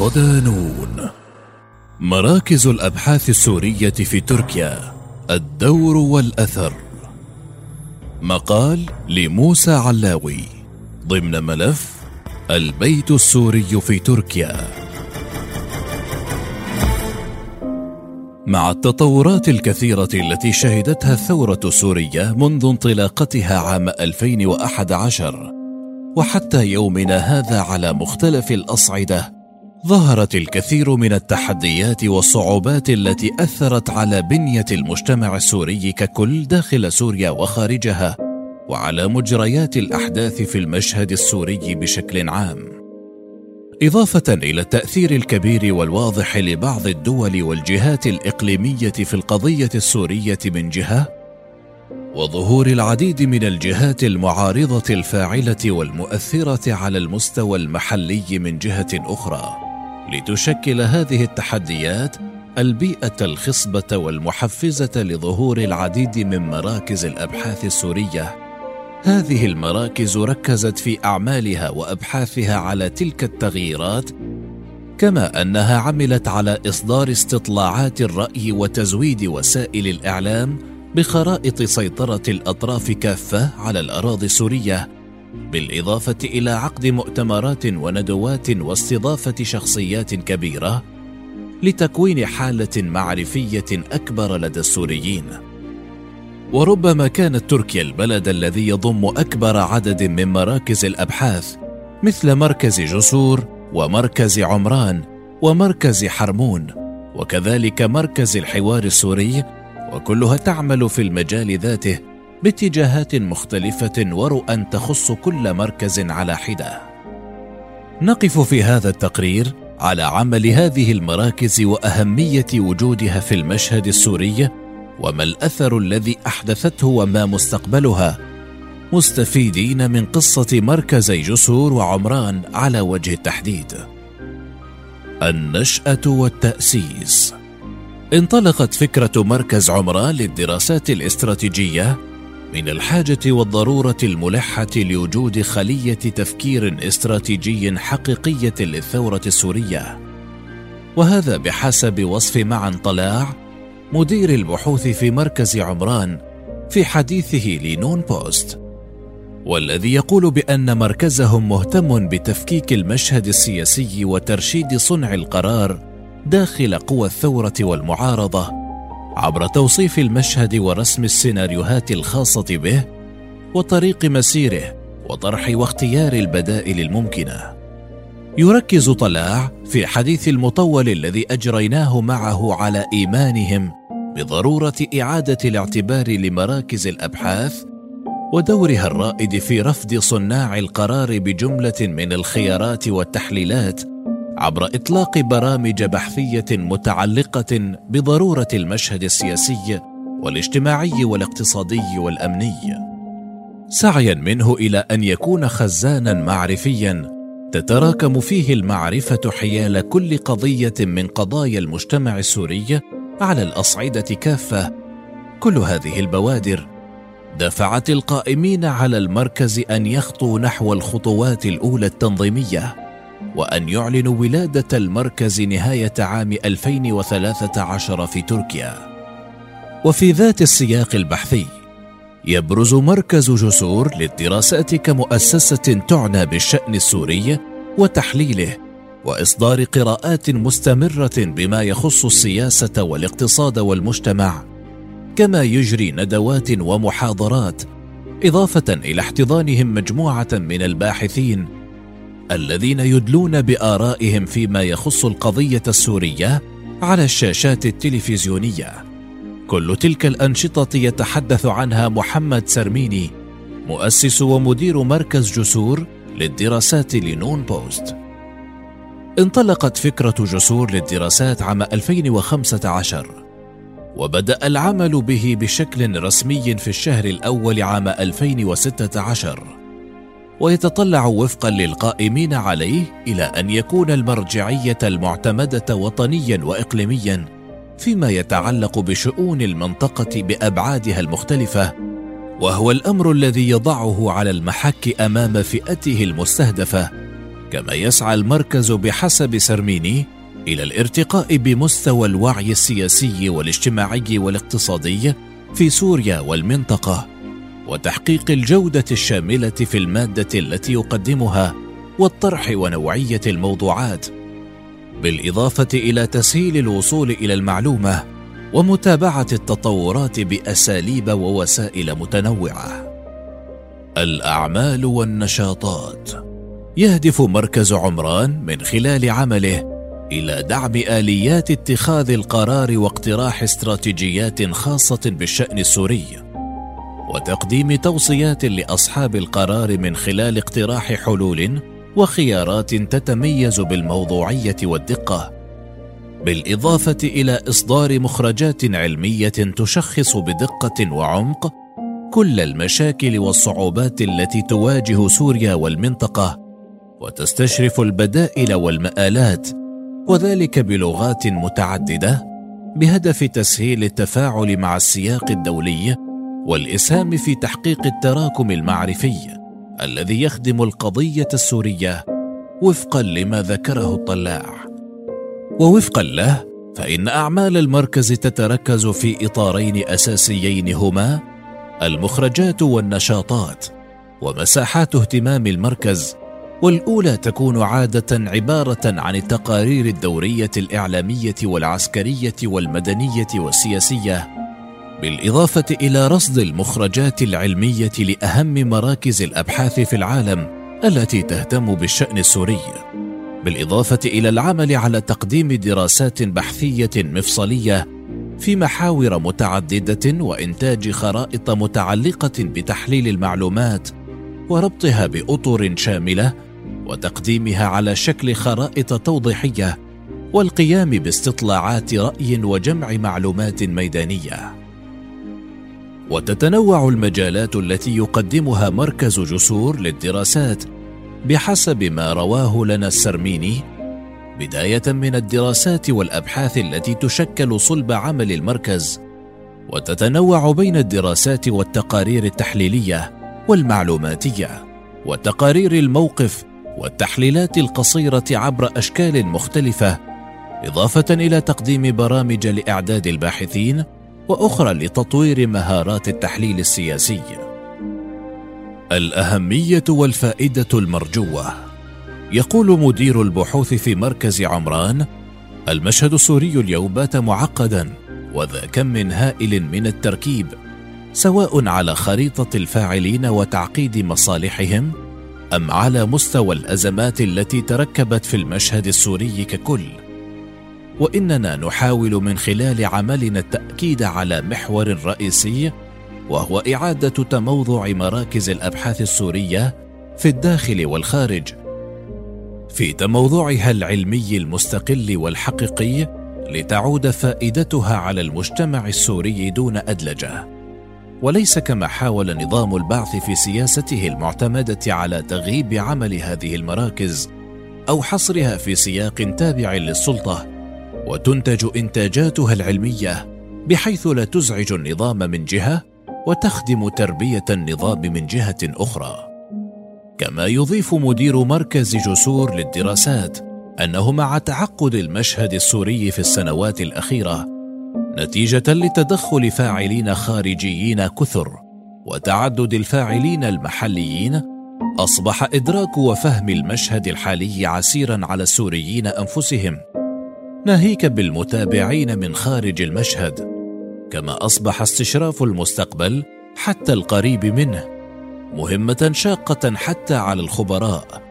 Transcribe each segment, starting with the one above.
صدانون. مراكز الأبحاث السورية في تركيا الدور والأثر. مقال لموسى علاوي ضمن ملف البيت السوري في تركيا. مع التطورات الكثيرة التي شهدتها الثورة السورية منذ انطلاقتها عام 2011 وحتى يومنا هذا على مختلف الأصعدة ظهرت الكثير من التحديات والصعوبات التي أثرت على بنية المجتمع السوري ككل داخل سوريا وخارجها وعلى مجريات الأحداث في المشهد السوري بشكل عام. إضافة إلى التأثير الكبير والواضح لبعض الدول والجهات الإقليمية في القضية السورية من جهة وظهور العديد من الجهات المعارضة الفاعلة والمؤثرة على المستوى المحلي من جهة أخرى. لتشكل هذه التحديات البيئة الخصبة والمحفزة لظهور العديد من مراكز الأبحاث السورية. هذه المراكز ركزت في أعمالها وأبحاثها على تلك التغييرات كما أنها عملت على إصدار استطلاعات الرأي وتزويد وسائل الإعلام بخرائط سيطرة الأطراف كافة على الأراضي السورية. بالإضافة إلى عقد مؤتمرات وندوات واستضافة شخصيات كبيرة لتكوين حالة معرفية أكبر لدى السوريين. وربما كانت تركيا البلد الذي يضم أكبر عدد من مراكز الأبحاث مثل مركز جسور ومركز عمران ومركز حرمون وكذلك مركز الحوار السوري وكلها تعمل في المجال ذاته باتجاهات مختلفة ورؤى تخص كل مركز على حدة. نقف في هذا التقرير على عمل هذه المراكز وأهمية وجودها في المشهد السوري وما الأثر الذي أحدثته وما مستقبلها. مستفيدين من قصة مركزي جسور وعمران على وجه التحديد. النشأة والتأسيس. انطلقت فكرة مركز عمران للدراسات الاستراتيجية من الحاجة والضرورة الملحة لوجود خلية تفكير استراتيجي حقيقية للثورة السورية. وهذا بحسب وصف معن طلاع مدير البحوث في مركز عمران في حديثه لنون بوست. والذي يقول بأن مركزهم مهتم بتفكيك المشهد السياسي وترشيد صنع القرار داخل قوى الثورة والمعارضة عبر توصيف المشهد ورسم السيناريوهات الخاصة به وطريق مسيره وطرح واختيار البدائل الممكنة. يركز طلاع في حديث المطول الذي أجريناه معه على إيمانهم بضرورة إعادة الاعتبار لمراكز الأبحاث ودورها الرائد في رفض صناع القرار بجملة من الخيارات والتحليلات عبر إطلاق برامج بحثية متعلقة بضرورة المشهد السياسي والاجتماعي والاقتصادي والأمني. سعيا منه إلى أن يكون خزانا معرفيا تتراكم فيه المعرفة حيال كل قضية من قضايا المجتمع السوري على الأصعدة كافة. كل هذه البوادر دفعت القائمين على المركز أن يخطوا نحو الخطوات الأولى التنظيمية. وأن يعلنوا ولادة المركز نهاية عام 2013 في تركيا. وفي ذات السياق البحثي، يبرز مركز جسور للدراسات كمؤسسة تعنى بالشأن السوري وتحليله، وإصدار قراءات مستمرة بما يخص السياسة والاقتصاد والمجتمع، كما يجري ندوات ومحاضرات، إضافة إلى احتضانهم مجموعة من الباحثين الذين يدلون بآرائهم فيما يخص القضية السورية على الشاشات التلفزيونية. كل تلك الأنشطة يتحدث عنها محمد سرميني مؤسس ومدير مركز جسور للدراسات لنون بوست. انطلقت فكرة جسور للدراسات عام 2015 وبدأ العمل به بشكل رسمي في الشهر الأول عام 2016 ويتطلع وفقا للقائمين عليه إلى أن يكون المرجعية المعتمدة وطنيا واقليميا فيما يتعلق بشؤون المنطقة بأبعادها المختلفة وهو الأمر الذي يضعه على المحك أمام فئته المستهدفة كما يسعى المركز بحسب سرميني إلى الارتقاء بمستوى الوعي السياسي والاجتماعي والاقتصادي في سوريا والمنطقة. وتحقيق الجودة الشاملة في المادة التي يقدمها والطرح ونوعية الموضوعات بالإضافة إلى تسهيل الوصول إلى المعلومة ومتابعة التطورات بأساليب ووسائل متنوعة. الأعمال والنشاطات. يهدف مركز عمران من خلال عمله إلى دعم آليات اتخاذ القرار واقتراح استراتيجيات خاصة بالشأن السوري. وتقديم توصيات لأصحاب القرار من خلال اقتراح حلول وخيارات تتميز بالموضوعية والدقة. بالإضافة إلى إصدار مخرجات علمية تشخص بدقة وعمق كل المشاكل والصعوبات التي تواجه سوريا والمنطقة وتستشرف البدائل والمآلات وذلك بلغات متعددة بهدف تسهيل التفاعل مع السياق الدولي والإسهام في تحقيق التراكم المعرفي الذي يخدم القضية السورية وفقا لما ذكره الطلاع. ووفقا له فإن أعمال المركز تتركز في إطارين أساسيين هما المخرجات والنشاطات ومساحات اهتمام المركز والأولى تكون عادة عبارة عن التقارير الدورية الإعلامية والعسكرية والمدنية والسياسية بالإضافة إلى رصد المخرجات العلمية لأهم مراكز الأبحاث في العالم التي تهتم بالشأن السوري. بالإضافة إلى العمل على تقديم دراسات بحثية مفصلية في محاور متعددة وإنتاج خرائط متعلقة بتحليل المعلومات وربطها بأطر شاملة وتقديمها على شكل خرائط توضيحية والقيام باستطلاعات رأي وجمع معلومات ميدانية. وتتنوع المجالات التي يقدمها مركز جسور للدراسات بحسب ما رواه لنا السرميني بداية من الدراسات والأبحاث التي تشكل صلب عمل المركز وتتنوع بين الدراسات والتقارير التحليلية والمعلوماتية وتقارير الموقف والتحليلات القصيرة عبر أشكال مختلفة إضافة إلى تقديم برامج لإعداد الباحثين وأخرى لتطوير مهارات التحليل السياسي. الأهمية والفائدة المرجوة. يقول مدير البحوث في مركز عمران المشهد السوري اليوم بات معقدا وذا كم هائل من التركيب سواء على خريطة الفاعلين وتعقيد مصالحهم أم على مستوى الأزمات التي تركبت في المشهد السوري ككل. وإننا نحاول من خلال عملنا التأكيد على محور رئيسي وهو إعادة تموضع مراكز الأبحاث السورية في الداخل والخارج. في تموضعها العلمي المستقل والحقيقي لتعود فائدتها على المجتمع السوري دون أدلجة. وليس كما حاول نظام البعث في سياسته المعتمدة على تغييب عمل هذه المراكز أو حصرها في سياق تابع للسلطة. وتنتج إنتاجاتها العلمية بحيث لا تزعج النظام من جهة وتخدم تربية النظام من جهة أخرى. كما يضيف مدير مركز جسور للدراسات أنه مع تعقد المشهد السوري في السنوات الأخيرة نتيجة لتدخل فاعلين خارجيين كثر وتعدد الفاعلين المحليين أصبح إدراك وفهم المشهد الحالي عسيرا على السوريين أنفسهم. ناهيك بالمتابعين من خارج المشهد كما أصبح استشراف المستقبل حتى القريب منه مهمة شاقة حتى على الخبراء.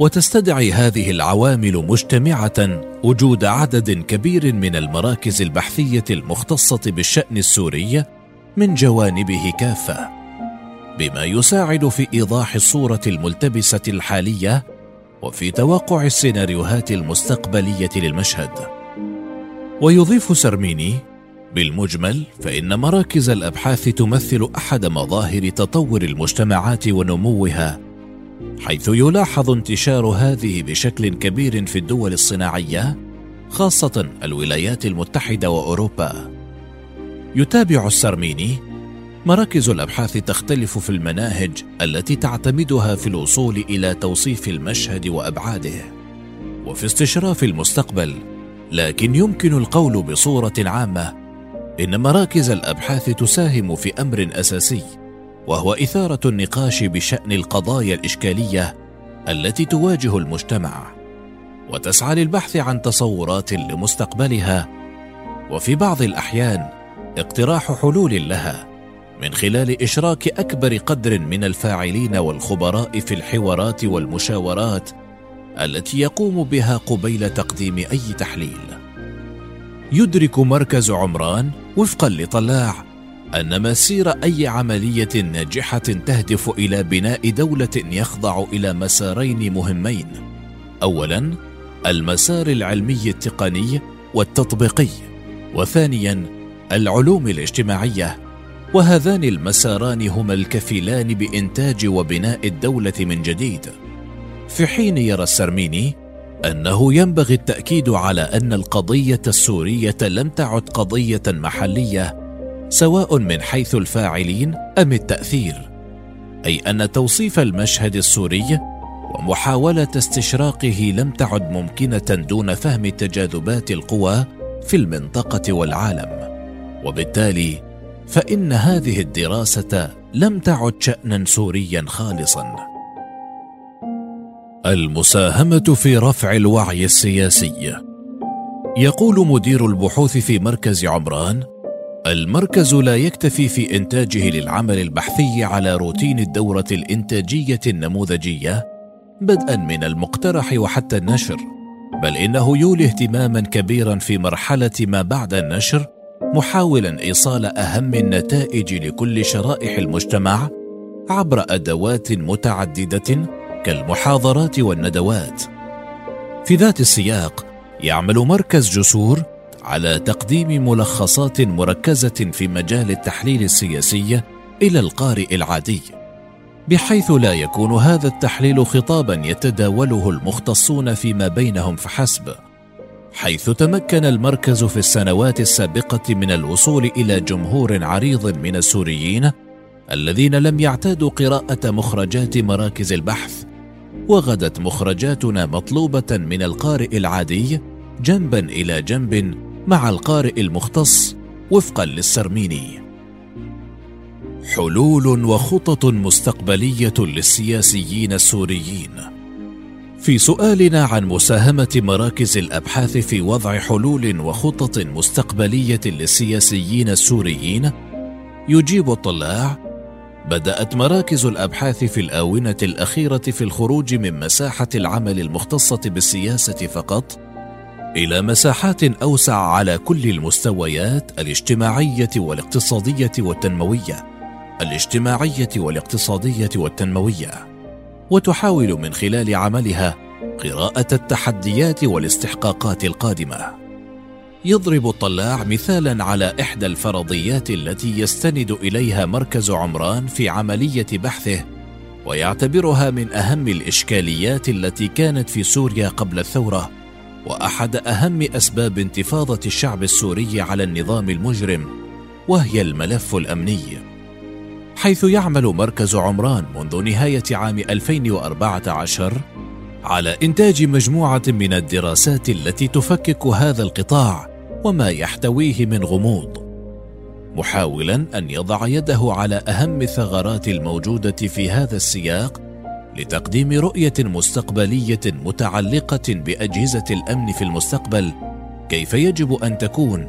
وتستدعي هذه العوامل مجتمعة وجود عدد كبير من المراكز البحثية المختصة بالشأن السوري من جوانبه كافة بما يساعد في إيضاح الصورة الملتبسة الحالية وفي توقع السيناريوهات المستقبلية للمشهد. ويضيف سرميني بالمجمل فإن مراكز الأبحاث تمثل أحد مظاهر تطور المجتمعات ونموها حيث يلاحظ انتشار هذه بشكل كبير في الدول الصناعية خاصة الولايات المتحدة وأوروبا. يتابع السرميني مراكز الأبحاث تختلف في المناهج التي تعتمدها في الوصول إلى توصيف المشهد وأبعاده. وفي استشراف المستقبل لكن يمكن القول بصورة عامة إن مراكز الأبحاث تساهم في أمر أساسي وهو إثارة النقاش بشأن القضايا الإشكالية التي تواجه المجتمع. وتسعى للبحث عن تصورات لمستقبلها وفي بعض الأحيان اقتراح حلول لها. من خلال إشراك أكبر قدر من الفاعلين والخبراء في الحوارات والمشاورات التي يقوم بها قبيل تقديم أي تحليل. يدرك مركز عمران وفقا لطلاع أن مسير أي عملية ناجحة تهدف إلى بناء دولة يخضع إلى مسارين مهمين. اولا المسار العلمي التقني والتطبيقي وثانيا العلوم الاجتماعية وهذان المساران هما الكفيلان بإنتاج وبناء الدولة من جديد. في حين يرى السرميني أنه ينبغي التأكيد على أن القضية السورية لم تعد قضية محلية سواء من حيث الفاعلين أم التأثير. أي أن توصيف المشهد السوري ومحاولة استشراقه لم تعد ممكنة دون فهم تجاذبات القوى في المنطقة والعالم. وبالتالي فإن هذه الدراسة لم تعد شأنا سوريا خالصا. المساهمة في رفع الوعي السياسي. يقول مدير البحوث في مركز عمران المركز لا يكتفي في إنتاجه للعمل البحثي على روتين الدورة الإنتاجية النموذجية بدءا من المقترح وحتى النشر بل إنه يولي اهتماما كبيرا في مرحلة ما بعد النشر محاولا إيصال أهم النتائج لكل شرائح المجتمع عبر أدوات متعددة كالمحاضرات والندوات. في ذات السياق يعمل مركز جسور على تقديم ملخصات مركزة في مجال التحليل السياسي إلى القارئ العادي بحيث لا يكون هذا التحليل خطابا يتداوله المختصون فيما بينهم فحسب. حيث تمكن المركز في السنوات السابقة من الوصول إلى جمهور عريض من السوريين الذين لم يعتادوا قراءة مخرجات مراكز البحث وغدت مخرجاتنا مطلوبة من القارئ العادي جنبا إلى جنب مع القارئ المختص وفقا للسرميني. حلول وخطط مستقبلية للسياسيين السوريين. في سؤالنا عن مساهمة مراكز الأبحاث في وضع حلول وخطط مستقبلية للسياسيين السوريين يجيب الطلاع. بدأت مراكز الأبحاث في الآونة الأخيرة في الخروج من مساحة العمل المختصة بالسياسة فقط إلى مساحات أوسع على كل المستويات الاجتماعية والاقتصادية والتنموية. الاجتماعية والاقتصادية والتنموية. وتحاول من خلال عملها قراءة التحديات والاستحقاقات القادمة. يضرب الطلاع مثالا على إحدى الفرضيات التي يستند إليها مركز عمران في عملية بحثه ويعتبرها من أهم الإشكاليات التي كانت في سوريا قبل الثورة وأحد أهم أسباب انتفاضة الشعب السوري على النظام المجرم وهي الملف الأمني. حيث يعمل مركز عمران منذ نهاية عام 2014 على إنتاج مجموعة من الدراسات التي تفكك هذا القطاع وما يحتويه من غموض محاولا أن يضع يده على أهم الثغرات الموجودة في هذا السياق لتقديم رؤية مستقبلية متعلقة بأجهزة الأمن في المستقبل كيف يجب أن تكون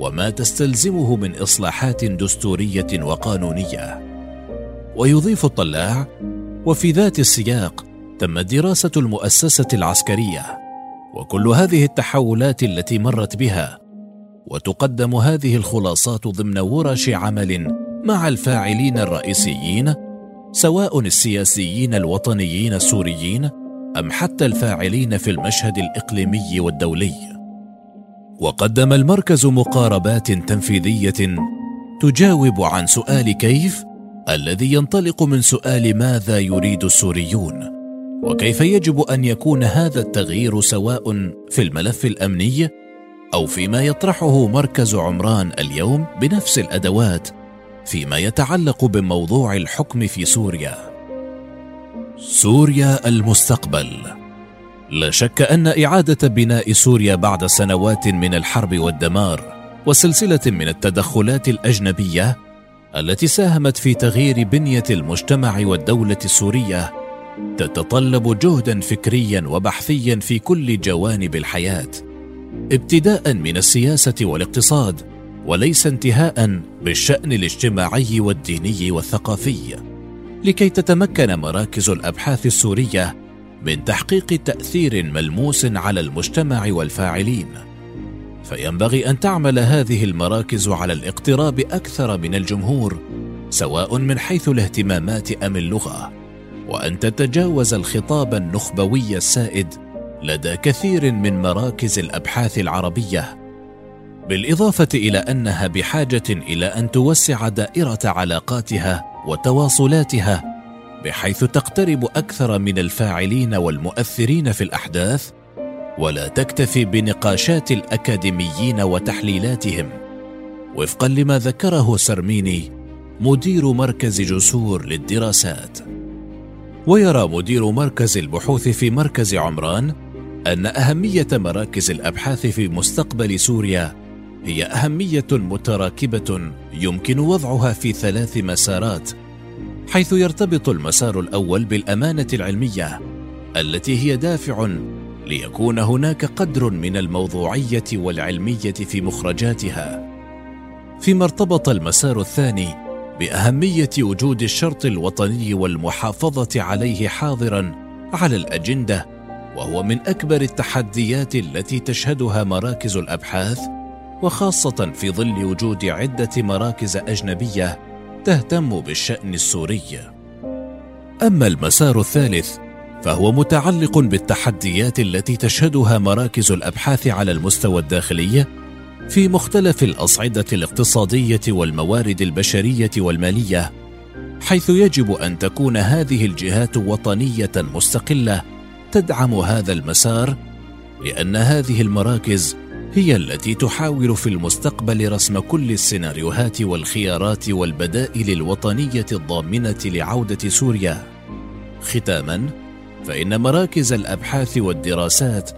وما تستلزمه من إصلاحات دستورية وقانونية. ويضيف الطلاع وفي ذات السياق تمت دراسة المؤسسة العسكرية وكل هذه التحولات التي مرت بها وتقدم هذه الخلاصات ضمن ورش عمل مع الفاعلين الرئيسيين سواء السياسيين الوطنيين السوريين أم حتى الفاعلين في المشهد الإقليمي والدولي. وقدم المركز مقاربات تنفيذية تجاوب عن سؤال كيف الذي ينطلق من سؤال ماذا يريد السوريون؟ وكيف يجب أن يكون هذا التغيير سواء في الملف الأمني أو فيما يطرحه مركز عمران اليوم بنفس الأدوات فيما يتعلق بموضوع الحكم في سوريا؟ سوريا المستقبل. لا شك أن إعادة بناء سوريا بعد سنوات من الحرب والدمار وسلسلة من التدخلات الأجنبية التي ساهمت في تغيير بنية المجتمع والدولة السورية تتطلب جهدا فكريا وبحثيا في كل جوانب الحياة ابتداء من السياسة والاقتصاد وليس انتهاء بالشأن الاجتماعي والديني والثقافي. لكي تتمكن مراكز الأبحاث السورية من تحقيق تأثير ملموس على المجتمع والفاعلين. فينبغي أن تعمل هذه المراكز على الاقتراب أكثر من الجمهور سواء من حيث الاهتمامات أم اللغة. وأن تتجاوز الخطاب النخبوي السائد لدى كثير من مراكز الأبحاث العربية. بالإضافة إلى أنها بحاجة إلى أن توسع دائرة علاقاتها وتواصلاتها بحيث تقترب أكثر من الفاعلين والمؤثرين في الأحداث ولا تكتفي بنقاشات الأكاديميين وتحليلاتهم. وفقا لما ذكره سرميني مدير مركز جسور للدراسات. ويرى مدير مركز البحوث في مركز عمران أن أهمية مراكز الأبحاث في مستقبل سوريا هي أهمية متراكبة يمكن وضعها في ثلاث مسارات حيث يرتبط المسار الأول بالأمانة العلمية التي هي دافع ليكون هناك قدر من الموضوعية والعلمية في مخرجاتها فيما ارتبط المسار الثاني بأهمية وجود الشرط الوطني والمحافظة عليه حاضرا على الأجندة وهو من أكبر التحديات التي تشهدها مراكز الأبحاث وخاصة في ظل وجود عدة مراكز أجنبية تهتم بالشأن السوري. أما المسار الثالث فهو متعلق بالتحديات التي تشهدها مراكز الأبحاث على المستوى الداخلي في مختلف الأصعدة الاقتصادية والموارد البشرية والمالية حيث يجب أن تكون هذه الجهات وطنية مستقلة تدعم هذا المسار لأن هذه المراكز هي التي تحاول في المستقبل رسم كل السيناريوهات والخيارات والبدائل الوطنية الضامنة لعودة سوريا. ختاما فإن مراكز الأبحاث والدراسات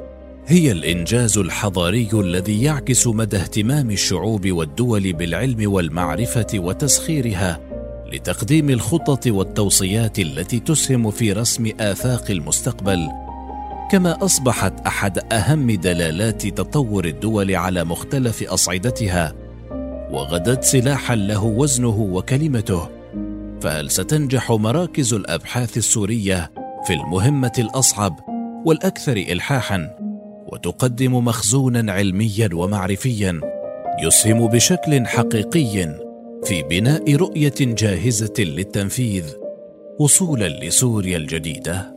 هي الإنجاز الحضاري الذي يعكس مدى اهتمام الشعوب والدول بالعلم والمعرفة وتسخيرها لتقديم الخطط والتوصيات التي تسهم في رسم آفاق المستقبل. كما أصبحت أحد أهم دلالات تطور الدول على مختلف أصعدتها وغدت سلاحا له وزنه وكلمته. فهل ستنجح مراكز الأبحاث السورية في المهمة الأصعب والأكثر الحاحا وتقدم مخزونا علميا ومعرفيا يسهم بشكل حقيقي في بناء رؤية جاهزة للتنفيذ وصولا لسوريا الجديدة.